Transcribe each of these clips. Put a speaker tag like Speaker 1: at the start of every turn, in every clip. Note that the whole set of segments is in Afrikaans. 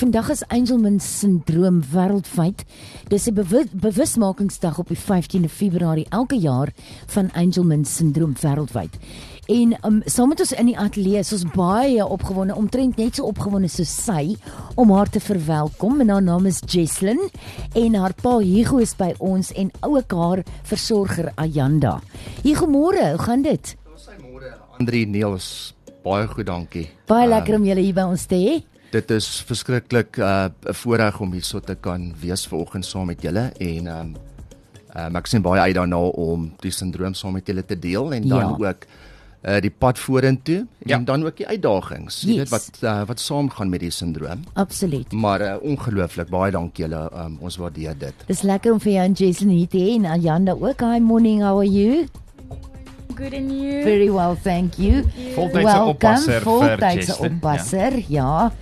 Speaker 1: Vandag is Angelman sindroom wêreldwyd. Dis 'n bewusmakingsdag op die 15de Februarie elke jaar van Angelman sindroom wêreldwyd. En um, saam met ons in die ateljee is ons baie opgewonde, omtrent net so opgewonde soos sy om haar te verwelkom. En haar naam is Jesslyn en haar pa Hugo is by ons en ook haar versorger Ayanda. Hugo, môre, hoe gaan dit?
Speaker 2: Sy môre, Andri Neels, baie goed, dankie.
Speaker 1: Baie lekker om julle hier by ons te hê.
Speaker 2: Dit is verskriklik 'n uh, voorreg om hier so te kan wees vanoggend saam met julle en um, um ek sien baie uit daarna om die sindroom saam met julle te deel en dan
Speaker 1: Ja.
Speaker 2: ook uh die pad vorentoe
Speaker 3: Ja.
Speaker 2: en dan ook die uitdagings. Jy
Speaker 1: Yes.
Speaker 2: weet wat uh, wat saamgaan met die sindroom.
Speaker 1: Absoluut.
Speaker 2: Maar uh, ongelooflik baie dankie julle. Um, ons waardeer dit.
Speaker 1: Dis lekker om vir jou en Jesslyn hier te hê en Ayanda ook. Hi morning, how are you?
Speaker 4: Good and you?
Speaker 1: Very well, thank you.
Speaker 3: Voltydse oppasser vir
Speaker 1: voltydse
Speaker 3: Jesslyn,
Speaker 1: oppasser, ja.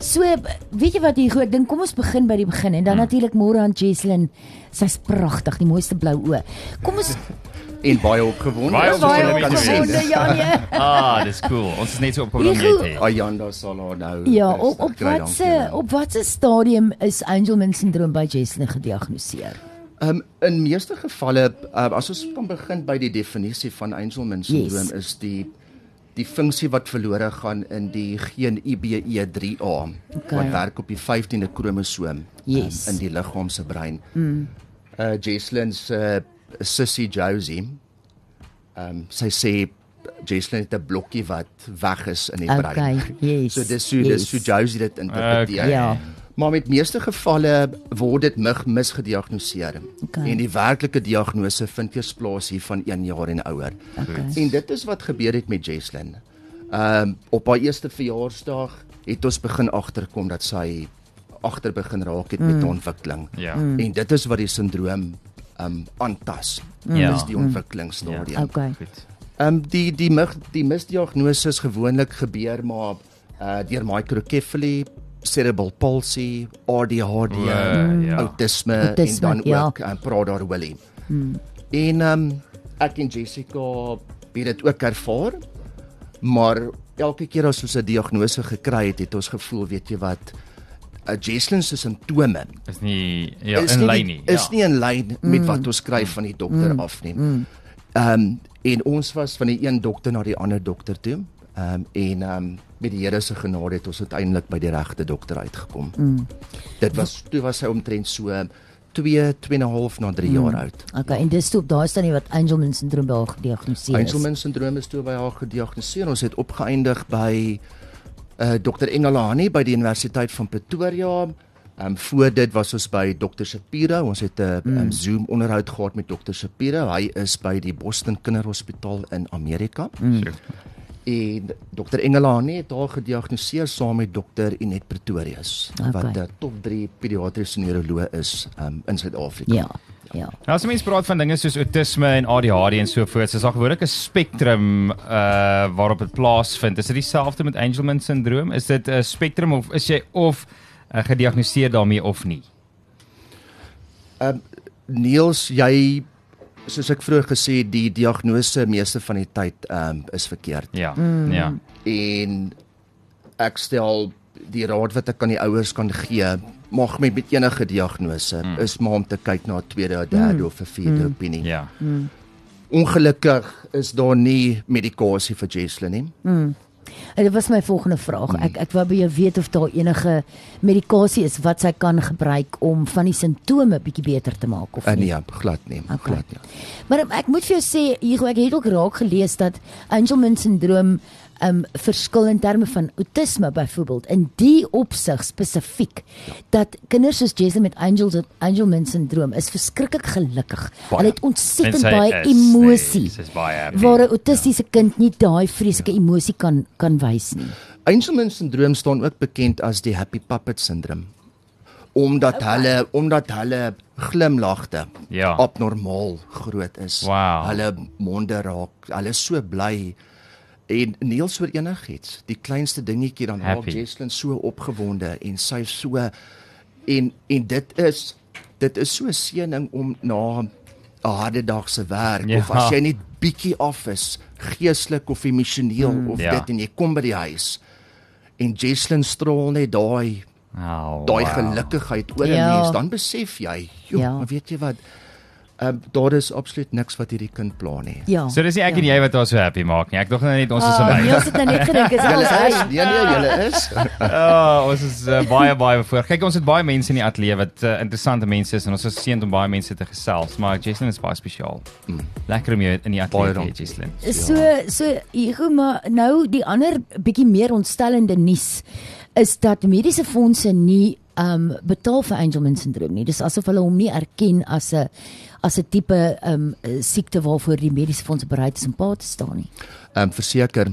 Speaker 1: So, weet jy wat hier goed ding, kom ons begin by die begin en dan
Speaker 3: Hmm.
Speaker 1: natuurlik môre aan Jesslyn. Sy's pragtig, die mooiste blou oë. Kom ons
Speaker 2: En baie opgewonde.
Speaker 3: Baie opgewonde
Speaker 1: ja nee.
Speaker 3: Ah, dis cool. Ons is net so opgewonde om net.
Speaker 2: Ayanda sal haar nou
Speaker 1: Ja,
Speaker 2: rustig
Speaker 1: op op wat se
Speaker 2: julle.
Speaker 1: op wat se stadium is Angelman syndroom by Jesslyn gediagnoseer?
Speaker 2: Um in meeste gevalle uh, as ons kan begin by die definisie van Angelman syndroom
Speaker 1: Yes.
Speaker 2: is die die funksie wat verlore gaan in die geen IBE3A
Speaker 1: Okay.
Speaker 2: wat werk op die 15de kromosoom
Speaker 1: Yes.
Speaker 2: um, in die liggaam se brein. Mm. Uh Jesslyn se uh, sussie Josie. Um sy sê Jesslyn het 'n blokkie wat weg is in die
Speaker 1: Okay,
Speaker 2: brein.
Speaker 1: yes,
Speaker 2: So dis so dis so
Speaker 1: yes.
Speaker 2: Josie dit interpreteer.
Speaker 3: Okay.
Speaker 1: Ja.
Speaker 2: Maar met meeste gevalle word dit mig misgediagnoseer.
Speaker 1: Okay.
Speaker 2: En die werklike diagnose vind eers plaas hier van 1 jaar en ouer.
Speaker 1: Okay.
Speaker 2: En dit is wat gebeur het met Jesslyn. Ehm um, op haar eerste verjaarsdag het ons begin agterkom dat sy agter begin raak het met
Speaker 1: Mm.
Speaker 2: haar ontwikkeling.
Speaker 3: Ja.
Speaker 2: En dit is wat die sindroom ehm um, aantas.
Speaker 3: Ja.
Speaker 2: Dis die ontwikkelingsstadium.
Speaker 3: Ja.
Speaker 1: Okay.
Speaker 3: Goed.
Speaker 2: Ehm um, die die mig, die misdiagnose is gewoonlik gebeur maar uh deur microcephaly, cerebral palsy, ADHD,
Speaker 3: O, ja.
Speaker 2: autisme,
Speaker 1: Autisme,
Speaker 2: en dan
Speaker 1: ja.
Speaker 2: ook en praat daar Willie. Hmm. En ehm um, ek en Jessica het dit ook ervaar. Maar elke keer as ons 'n diagnose gekry het, het ons gevoel, weet jy wat, uh, Jesslyn se simptome
Speaker 3: Is nie ja,
Speaker 2: is
Speaker 3: in lyn nie.
Speaker 2: Is
Speaker 3: ja.
Speaker 2: nie in lyn met wat ons kry van die dokter af nie. Ehm en ons was van die een dokter na die ander dokter toe. Ehm um, en ehm um, met die Here se genade het ons uiteindelik by die regte dokter uitgekom. Mm. Dit was toe was hy omtrent so 2 2 en 'n half na 3 jaar oud.
Speaker 1: Okay, en dis toe daar staan nie wat Angelman syndroom by haar gediagnoseer is.
Speaker 2: Angelman syndroom is toe by haar gediagnoseer. Ons het opgeëindig by uh Dr Engelani by die Universiteit van Pretoria. Ehm um, voor dit was ons by Dr Shapiro. Ons het 'n mm. um, Zoom onderhoud gehad met Dr Shapiro. Hy is by die Boston Kinderhospitaal in Amerika. Mm. En Dr Engelani het haar gediagnoseer saam met Dr Inet Pretorius
Speaker 1: Okay.
Speaker 2: wat 'n top 3 pediatriese neuroloog is um, in Suid-Afrika.
Speaker 1: Ja. Ja.
Speaker 3: Nou as mense praat van dinge soos autisme en ADHD en so voort, is daar gewoonlik 'n spektrum uh waarop dit plaasvind. Is dit dieselfde met Angelman syndroom? Is dit 'n spektrum of is jy of uh, gediagnoseer daarmee of nie?
Speaker 2: Ehm Niels, jy soos ek vroeër gesê die diagnose meeste van die tyd ehm um, is verkeerd.
Speaker 3: Ja. Mm. Ja.
Speaker 2: En ek stel die raad wat ek aan die ouers kan gee, mag met met enige diagnose mm. is maar om te kyk na 'n tweede, 'n derde mm. of 'n vierde mm. opinie.
Speaker 3: Ja.
Speaker 2: Ongelukkig is daar nie medikasie vir Jesslyn nie.
Speaker 1: En dit was my volgende vraag. Ek ek wou by jou weet of daar enige medikasie is wat sy kan gebruik om van die simptome bietjie beter te maak of
Speaker 2: Uh,
Speaker 1: nie.
Speaker 2: nee, glad nie,
Speaker 1: Okay.
Speaker 2: glad nie.
Speaker 1: Maar ek moet vir jou sê, Hugo, ek het ook raak gelees dat Angelman syndroom um verskil in terme van autisme byvoorbeeld in die opsig spesifiek dat kinders soos Jason met Angels Angelman syndroom is verskriklik gelukkig.
Speaker 2: Baie.
Speaker 1: Hulle het ontsettend baie
Speaker 3: is,
Speaker 1: emosie.
Speaker 3: nee, baie.
Speaker 1: Waar 'n autistiese kind nie daai vreeslike emosie kan kan wys nie.
Speaker 2: Angelman syndroom staan ook bekend as die happy puppet syndroom. Omdat okay. hulle omdat hulle glimlagte
Speaker 3: Ja.
Speaker 2: abnormaal groot is.
Speaker 3: Wow.
Speaker 2: Hulle monde raak, hulle is so bly en Niels oor enigiets. Die kleinste dingetjie dan
Speaker 3: Happy.
Speaker 2: Jesslyn so opgewonde en sy so en en dit is dit is so 'n seëning om na 'n harde dag se werk
Speaker 3: Ja.
Speaker 2: of as jy net bietjie af is, geestelik of emosioneel mm, of
Speaker 3: ja.
Speaker 2: dit en jy kom by die huis en Jesslyn straal net daai
Speaker 3: Oh,
Speaker 2: daai
Speaker 3: wow.
Speaker 2: gelukigheid oor 'n
Speaker 1: Ja.
Speaker 2: mens, dan besef jy, joh,
Speaker 1: Ja.
Speaker 2: maar weet jy wat? Ehm uh, daar is absoluut niks wat hierdie kind pla nie.
Speaker 1: Ja.
Speaker 3: So dis nie ek en jy wat haar so happy maak nie. Ek dog nou net ons is
Speaker 1: Ah,
Speaker 3: verby.
Speaker 1: nee, ons het nou net gedink is
Speaker 2: is,
Speaker 1: hy.
Speaker 2: nee nee, julle is.
Speaker 3: Ja, ons is uh, baie baie voor. Kyk, ons het baie mense in die ateljee wat uh, interessante mense is en ons is seën om baie mense te gesels, maar Jesslyn is baie spesiaal.
Speaker 2: Mm.
Speaker 3: Lekker om jou in die ateljee te hê. Jesslyn.
Speaker 1: So so Hugo, maar nou die ander bietjie meer ontstellende nuus is dat mediese fondse nie um betaal vir Angelman syndroom nie. Dis asof hulle hom nie erken as 'n as 'n tipe um siekte waarvoor die mediese fondse bereid is om pa te staan nie.
Speaker 2: Ehm um, verseker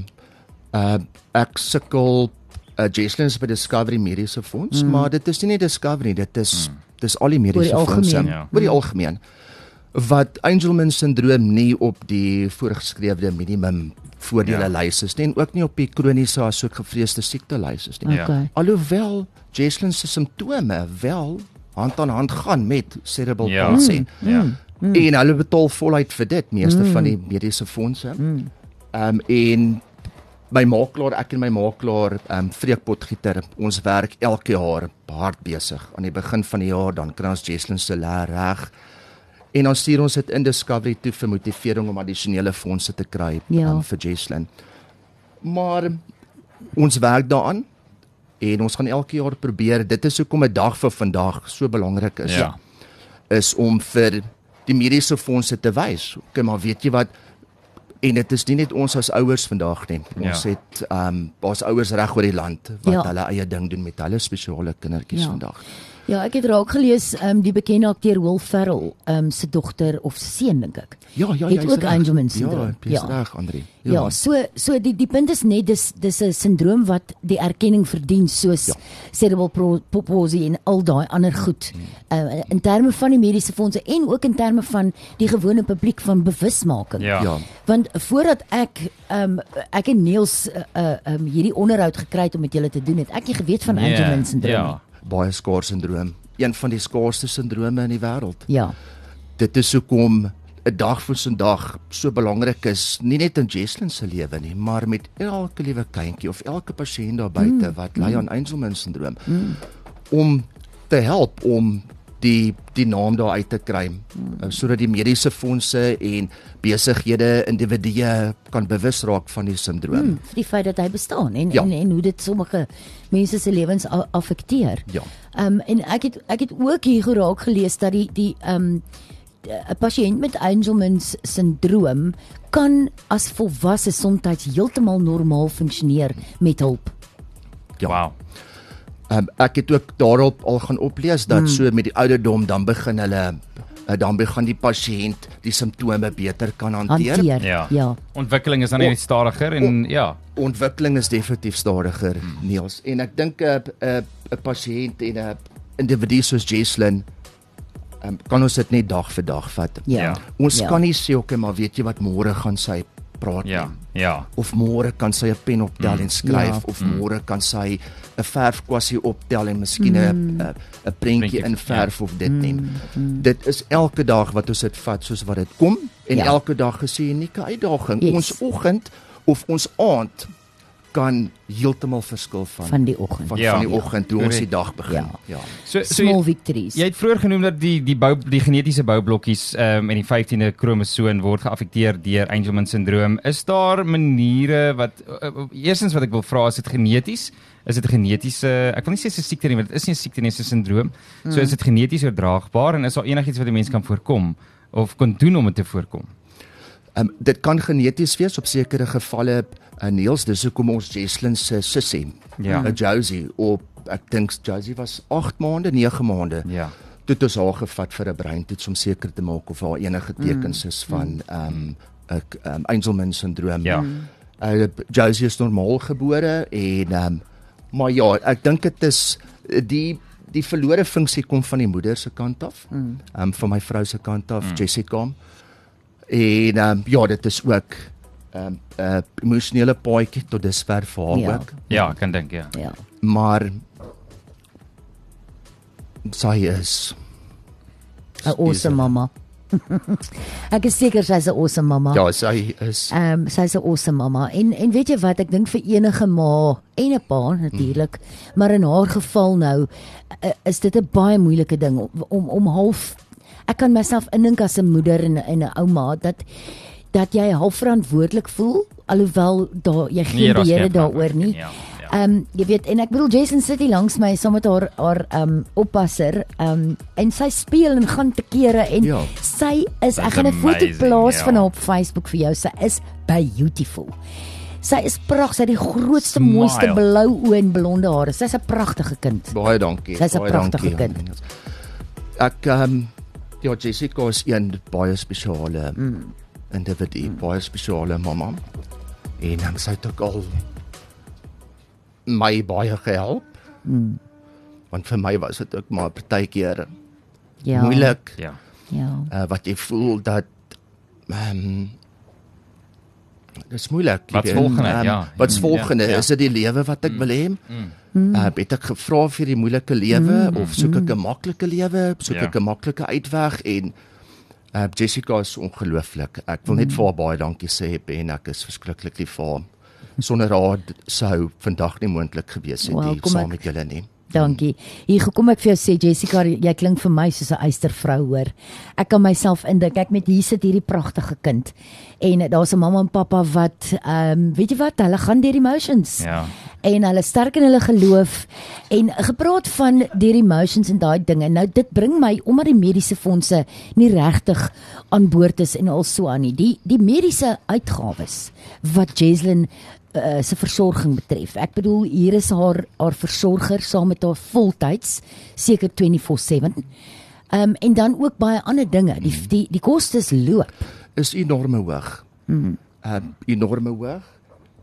Speaker 2: uh ek sukkel uh, Jesslyn is by Discovery Mediese Fonds, mm. maar dit is nie net Discovery, dit is mm. dis al die mediese
Speaker 1: Oor die
Speaker 2: fondse
Speaker 1: algemeen.
Speaker 3: Ja.
Speaker 2: oor die algemeen wat Angelman syndroom nie op die voorgeskrewe minimum voordele
Speaker 3: Ja.
Speaker 2: lys is nie en ook nie op die kroniese asook gevreesde siekte lys is nie.
Speaker 3: Ja.
Speaker 1: Okay.
Speaker 2: Alhoewel Jesslyn se simptome wel hand aan hand gaan met cerebral
Speaker 3: Ja.
Speaker 2: palsy.
Speaker 3: Ja.
Speaker 2: Mm. En hulle betaal voluit vir dit, meeste mm. van die mediese fondse. Ehm um, en my makelaar, ek en my makelaar, ehm um, Freek Potgieter, ons werk elke jaar hard besig. Aan die begin van die jaar dan kry ons Jesslyn se leer reg. En dan stuur ons dit in Discovery toe vir motivering om addisionele fondse te kry
Speaker 1: Ja.
Speaker 2: um, vir Jesslyn. Maar ons werk daaraan en ons gaan elke jaar probeer. Dit is hoekom 'n dag vir vandag so belangrik is.
Speaker 3: Ja.
Speaker 2: Is om vir die mediese fondse te wys. Okay, maar weet jy wat en dit is nie net ons as ouers vandag nie. Ons
Speaker 3: Ja.
Speaker 2: het ehm um, ons ouers reg oor die land wat
Speaker 1: Ja.
Speaker 2: hulle eie ding doen met hulle spesiale kindertjies
Speaker 1: Ja.
Speaker 2: vandag.
Speaker 1: Ja, ek het raak gelees um die bekende akteur Will Ferrell um se dogter of seun dink ek.
Speaker 2: Ja, ja,
Speaker 1: Het
Speaker 2: jy's
Speaker 1: ook. Angelman syndroom.
Speaker 2: Ja, jy's reg, Andri.
Speaker 1: Ja, ja so so die die punt is net dis dis 'n sindroom wat die erkenning verdien soos ja.
Speaker 2: Ja.
Speaker 1: cerebral palsy en al daai ander goed. Uh, in terme van die mediese fondse en ook in terme van die gewone publiek van bewusmaking.
Speaker 3: Ja.
Speaker 2: Ja.
Speaker 1: Want voordat ek um ek en Niels uh, uh, um hierdie onderhoud gekry het om met julle te doen het, ek nie geweet van
Speaker 3: Nee,
Speaker 1: Angelman syndroom
Speaker 3: Ja.
Speaker 2: Baie skaars sindroom. Een van die skaarsste sindrome in die wêreld.
Speaker 1: Ja.
Speaker 2: Dit is hoekom 'n dag vir vandag so belangrik is, nie net in Jesslyn se lewe nie, maar met elke liewe kindjie of elke pasiënt daar buite mm. wat ly aan Angelman syndroom. Mm. Om te help om die die naam daar uit te kry mm. sodat die mediese fondse en besighede individue kan bewus raak van die sindroom.
Speaker 1: Hmm, die feit dat hy bestaan en
Speaker 2: Ja.
Speaker 1: en en hoe dit sommige mense se lewens affekteer.
Speaker 2: Ja.
Speaker 1: Ehm um, en ek het ek het ook hier geraak gelees dat die die ehm um, 'n pasiënt met Angelman syndroom kan as volwasse soms heeltemal normaal funksioneer met hulp.
Speaker 2: Ja.
Speaker 3: Wow.
Speaker 2: Um, ek het ook daarop al gaan oplees dat mm. so met die ouderdom dan begin hulle uh, dan begin die pasiënt die simptome beter kan hanteer.
Speaker 1: Hanteer.
Speaker 3: Ja.
Speaker 1: ja.
Speaker 3: Ontwikkeling is dan net stadiger en ja.
Speaker 2: Ontwikkeling is definitief stadiger, mm. Niels. En ek dink 'n 'n 'n pasiënt en 'n individu soos Jesslyn um, kan ons dit net dag vir dag vat.
Speaker 1: Ja.
Speaker 3: Ja.
Speaker 2: Ons
Speaker 1: Ja.
Speaker 2: kan nie sê okay, maar weet jy wat môre gaan sy praat
Speaker 3: Ja.
Speaker 2: nie.
Speaker 3: Ja.
Speaker 2: of môre kan sy 'n pen optel mm. en skryf
Speaker 1: Ja.
Speaker 2: ja. of môre kan sy 'n verfkwassie optel en miskien 'n mm. 'n 'n prentjie
Speaker 3: Prentjie,
Speaker 2: inverf ja. of dit nie. Mm. Dit is elke dag wat ons dit vat soos wat dit kom en
Speaker 1: Ja.
Speaker 2: ja. elke dag gesien 'n unieke uitdaging.
Speaker 1: Yes.
Speaker 2: Ons oggend of ons aand kan heeltemal verskil van
Speaker 1: van die oggend.
Speaker 2: van,
Speaker 3: Ja.
Speaker 2: van die oggend hoe ons
Speaker 3: Korrek.
Speaker 2: die dag begin.
Speaker 1: Ja.
Speaker 2: ja.
Speaker 3: So so
Speaker 1: Small
Speaker 3: jy,
Speaker 1: victories.
Speaker 3: jy het vroeër genoem dat die die bou die genetiese boublokkies ehm um, in die 15de kromosoom word geaffekteer deur Angelman syndroom. Is daar maniere wat uh, uh, eerstens wat ek wil vra is dit geneties? Is dit 'n genetiese ek wil nie sê dis 'n siekte nie, maar dit is nie 'n siekte nie, dit is 'n syndroom. Mm. So is dit geneties oordraagbaar en is daar enigiets wat 'n mens kan voorkom of kan doen om dit te voorkom?
Speaker 2: Um, dit kan geneties wees op sekere gevalle uh, Niels dis hoekom ons Jesslyn se sussie
Speaker 3: Ja.
Speaker 2: uh, Josie op ek dink Josie was 8 maande 9 maande
Speaker 3: Ja.
Speaker 2: toe het ons haar gevat vir 'n breintoets om seker te maak of haar enige tekens is van ehm um, 'n um, Angelman syndroom.
Speaker 3: Ja.
Speaker 2: uh, Josie is normaal gebore en ehm um, maar ja ek dink dit is uh, die die verlore funksie kom van die moeder se kant af. Ehm um, van my vrou se kant af Jessica En ehm um, ja, dit is ook ehm um, 'n uh, emosionele paadjie tot dusver vir haar
Speaker 1: Ja.
Speaker 2: ook.
Speaker 3: Ja, ek kan dink ja.
Speaker 1: Ja.
Speaker 2: Maar sy is
Speaker 1: 'n awesome mamma. Ek is seker sy's 'n awesome mamma.
Speaker 2: Ja, sy is
Speaker 1: Ehm um, sy's 'n awesome mamma. En en weet jy wat, ek dink vir enige ma en 'n pa natuurlik, mm. maar in haar geval nou uh, is dit 'n baie moeilike ding om om, om half ek kan myself indink as 'n moeder en 'n ouma dat dat jy half verantwoordelik voel alhoewel daar jy geen
Speaker 3: daar's
Speaker 1: beheer daaroor nie.
Speaker 3: Ja. ja.
Speaker 1: Ehm um, jy weet en ek bedoel Jason sit hier langs my saam met haar haar ehm um, oppasser ehm um, en sy speel en gaan te kere en
Speaker 2: Ja.
Speaker 1: sy is ek gaan 'n foto plaas
Speaker 3: ja.
Speaker 1: van haar op Facebook vir jou. Sy is beautiful. Sy is pragtig, sy het die grootste
Speaker 3: Smile.
Speaker 1: mooiste blou oë en blonde hare. Sy's 'n pragtige kind.
Speaker 2: baie dankie.
Speaker 1: Sy's 'n pragtige kind.
Speaker 2: Ek ehm um, ja, Jessica is een baie spesiale mm. individu, mm. baie spesiale mamma. En um, sy het ook al my baie gehelp. Mm. Want vir my was dit ook maar partykeer
Speaker 1: Ja.
Speaker 2: moeilik
Speaker 3: Ja.
Speaker 1: Ja.
Speaker 2: uh, wat jy voel dat ehm um, dis moeilik.
Speaker 3: Wat's
Speaker 2: weet.
Speaker 3: volgende,
Speaker 2: Ehm,
Speaker 3: ja.
Speaker 2: Wat's
Speaker 3: Mm,
Speaker 2: volgende?
Speaker 3: ja, ja.
Speaker 2: Is dit die lewe wat ek wil hê?
Speaker 3: Mm.
Speaker 2: Uh, het ek gevra vir die moeilike lewe mm, of soek ek 'n maklike lewe? Soek
Speaker 3: Ja.
Speaker 2: ek 'n maklike uitweg en uh, Jessica is ongelooflik. Ek wil net vir haar baie dankie sê en ek is verskriklik lief vir haar. Sonder haar sou vandag nie moontlik gewees het
Speaker 1: kom
Speaker 2: saam met julle nie.
Speaker 1: Dankie. Hier gekom ek vir jou sê Jessica, jy klink vir my soos 'n eystervrou hoor. Ek kan myself indink. Ek met hier sit hierdie pragtige kind. En daar's 'n mamma en pappa wat ehm um, weet jy wat, hulle gaan deur emotions.
Speaker 3: Ja.
Speaker 1: En hulle sterk in hulle geloof en gepraat van deur emotions en daai dinge. Nou dit bring my omdat die mediese fondse nie regtig aan boord is en al so aan nie. Die die mediese uitgawes wat Jeslyn uh, se versorging betref. Ek bedoel hier is haar haar versorger saam met haar voltyds seker 24/7. Ehm um, en dan ook baie ander dinge. Die die die kostes loop.
Speaker 2: Is enorme hoog. Mm. Uh enorme hoog.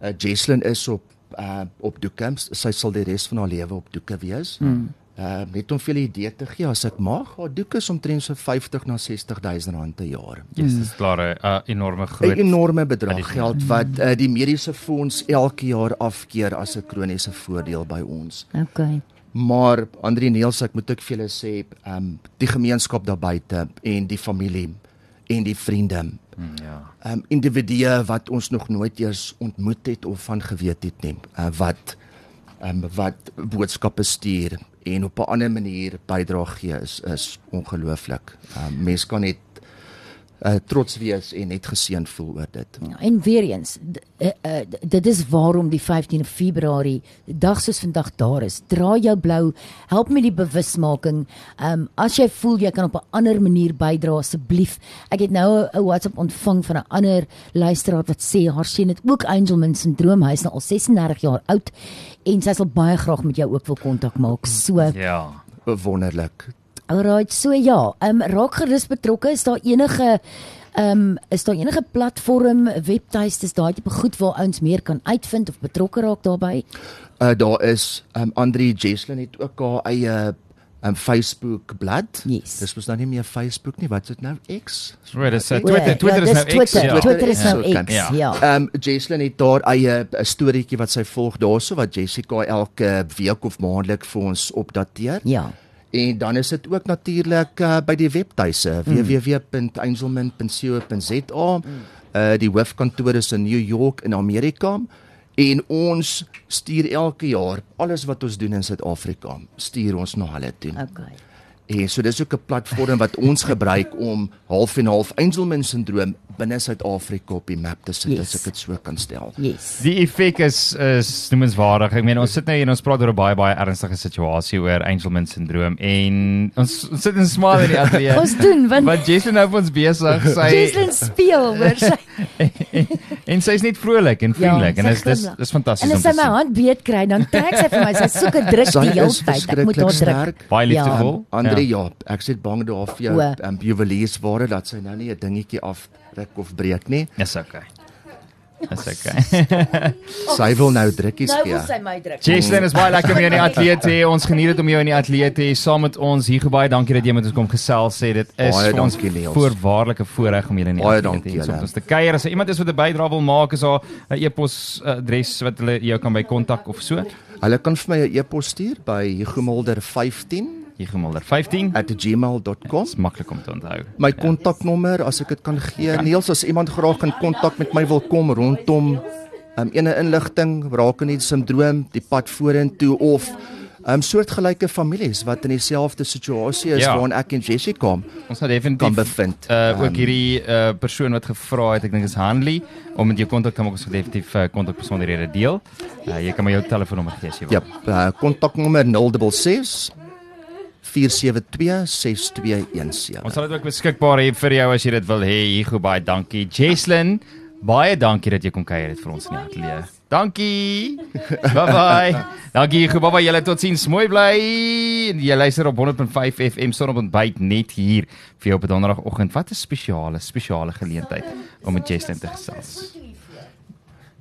Speaker 2: Uh Jesslyn is op uh op Doekams. Sy sal die res van haar lewe op Doeke wees. Mm. Uh net om vir julle 'n idee te gee, as ek mag, haar Doeke is omtrent so 50 na 60000 rand per jaar.
Speaker 3: Yes, dis klaar 'n uh, enorme
Speaker 2: 'n
Speaker 3: groot
Speaker 2: enorme bedrag geld wat uh, die mediese fonds elke jaar afkeer as 'n kroniese voordeel by ons.
Speaker 1: Okay.
Speaker 2: Maar Andri Neels, ek moet ook vir julle sê, ehm um, die gemeenskap daar buite en die familie en die vriende,
Speaker 3: Mm, ja.
Speaker 2: ehm um, individue wat ons nog nooit eers ontmoet het of van geweet het nie, uh, wat ehm um, wat boodskappe stuur en op 'n ander manier bydra gee is is ongelooflik. Um, mense kan net uh, trots wees en net geseën voel oor dit.
Speaker 1: Ja, en weer eens, uh, uh, dit is waarom die 15de Februarie dag soos vandag daar is. Dra jou blou, help met die bewusmaking. Ehm um, as jy voel jy kan op 'n ander manier bydra asseblief. Ek het nou 'n- WhatsApp ontvang van 'n ander luisteraar wat sê haar seun het ook Angelman syndroom. Hy is nou al 36 jaar oud en sy sal baie graag met jou ook wil kontak maak. So,
Speaker 3: Ja.
Speaker 2: Wonderlik.
Speaker 1: Alright, so ja, ehm um, raak gerus betrokke. Is daar enige ehm um, is daar enige platform, webtuistes, daai tipe goed waar ouens meer kan uitvind of betrokke raak daarbey?
Speaker 2: Uh daar is um Andri Jesslyn het ook haar eie um Facebook blad.
Speaker 1: Yes.
Speaker 2: Dis mos nou nie meer Facebook nie, wat is dit nou X?
Speaker 3: Right, dis uh,
Speaker 1: Ja,
Speaker 3: Twitter, Twitter
Speaker 1: ja,
Speaker 3: is
Speaker 1: dis
Speaker 3: nou X.
Speaker 1: Twitter,
Speaker 3: Ja.
Speaker 1: Twitter is nou
Speaker 2: Okay.
Speaker 1: X,
Speaker 3: Ja.
Speaker 1: ja.
Speaker 2: Um Jesslyn het daar eie 'n storieetjie wat sy volg daarso wat Jessica elke week of maandelik vir ons opdateer.
Speaker 1: Ja.
Speaker 2: En dan is dit ook natuurlik uh, by die webtuise mm. www.angelman.co.za. Uh die hoofkantoor is in New York in Amerika en ons stuur elke jaar alles wat ons doen in Suid-Afrika, stuur ons na hulle toe.
Speaker 1: Okay.
Speaker 2: En so dis ook 'n platform wat ons gebruik om half en half Angelman syndroom binne Suid-Afrika op die map te sit
Speaker 1: Yes.
Speaker 2: as ek dit so kan stel.
Speaker 1: Yes.
Speaker 3: Die effek is is noemenswaardig. Ek meen ons sit nou hier en ons praat oor 'n baie baie ernstige situasie oor Angelman syndroom en ons, ons sit en smile in die ateljee.
Speaker 1: Ons doen want
Speaker 3: Wat Jason nou vir ons besig sy
Speaker 1: Jason speel hoor sy.
Speaker 3: en sy's net vrolik en vriendelik
Speaker 1: Ja,
Speaker 3: en dis dis dis fantasties
Speaker 1: En
Speaker 3: om
Speaker 1: as sy
Speaker 3: te
Speaker 1: my
Speaker 3: sien.
Speaker 1: hand beet kry, dan trek sy vir my. Sy soek 'n druk die hele tyd. Ek moet haar druk.
Speaker 3: Baie
Speaker 1: Ja.
Speaker 3: liefdevol.
Speaker 2: Um, Andre ja, ek sit bang daar vir jou um, juweliersware dat sy nou nie 'n dingetjie afruk of breek nie.
Speaker 3: Dis okay. Dis okay.
Speaker 2: Sy wil nou drukkies
Speaker 1: Nou
Speaker 2: gee.
Speaker 1: wil sy my druk.
Speaker 3: Jason, is baie lekker om jou in die ateljee te hê. Ons geniet dit om jou in die ateljee te hê saam met ons. Hier baie dankie dat jy met ons kom gesels sê. Dit is
Speaker 2: Baie
Speaker 3: vir ons voorwaardelike voorreg om julle in die
Speaker 2: Baie
Speaker 3: ateljee te
Speaker 2: dankie
Speaker 3: hê. Ons te kuier as daar iemand is wat 'n bydrae wil maak, is daar 'n e-pos adres wat hulle jou kan by kontak of so.
Speaker 2: Hulle kan vir my 'n e-pos stuur by hugomolder15
Speaker 3: Hugo Mulder 15.
Speaker 2: @gmail.com.
Speaker 3: Dit's maklik om te onthou.
Speaker 2: My kontaknommer as ek dit kan gee. Niels as iemand graag in kontak met my wil kom rondom um, ene inligting rakende die sindroom, die pad vorentoe of um, soortgelyke families wat in dieselfde situasie is
Speaker 3: Ja.
Speaker 2: waarin ek en Jessica
Speaker 3: Ons gaan definitief
Speaker 2: kan bevind.
Speaker 3: Uh ook
Speaker 2: Um,
Speaker 3: hierdie uh persoon wat gevra het, ek dink is Hanley, om met jou kontak te maak, ons definitief uh, kontakbesonderhede deel. Uh jy kan my jou telefoonnommer gee as jy wil.
Speaker 2: Ja, uh, kontaknommer 066 472 6217.
Speaker 3: Ons sal dit ook beskikbaar hê vir jou as jy dit wil hê. Hugo, baie dankie. Jesslyn, baie dankie dat jy kom kuier het vir ons in die ateljee. Dankie. Bye bye. dankie Hugo, bye bye. Julle totsiens. Mooi bly. Jy luister op 100.5 FM son op ontbyt net hier vir jou op 'n donderdagoggend. Wat 'n spesiale, spesiale geleentheid om met Jesslyn te gesels.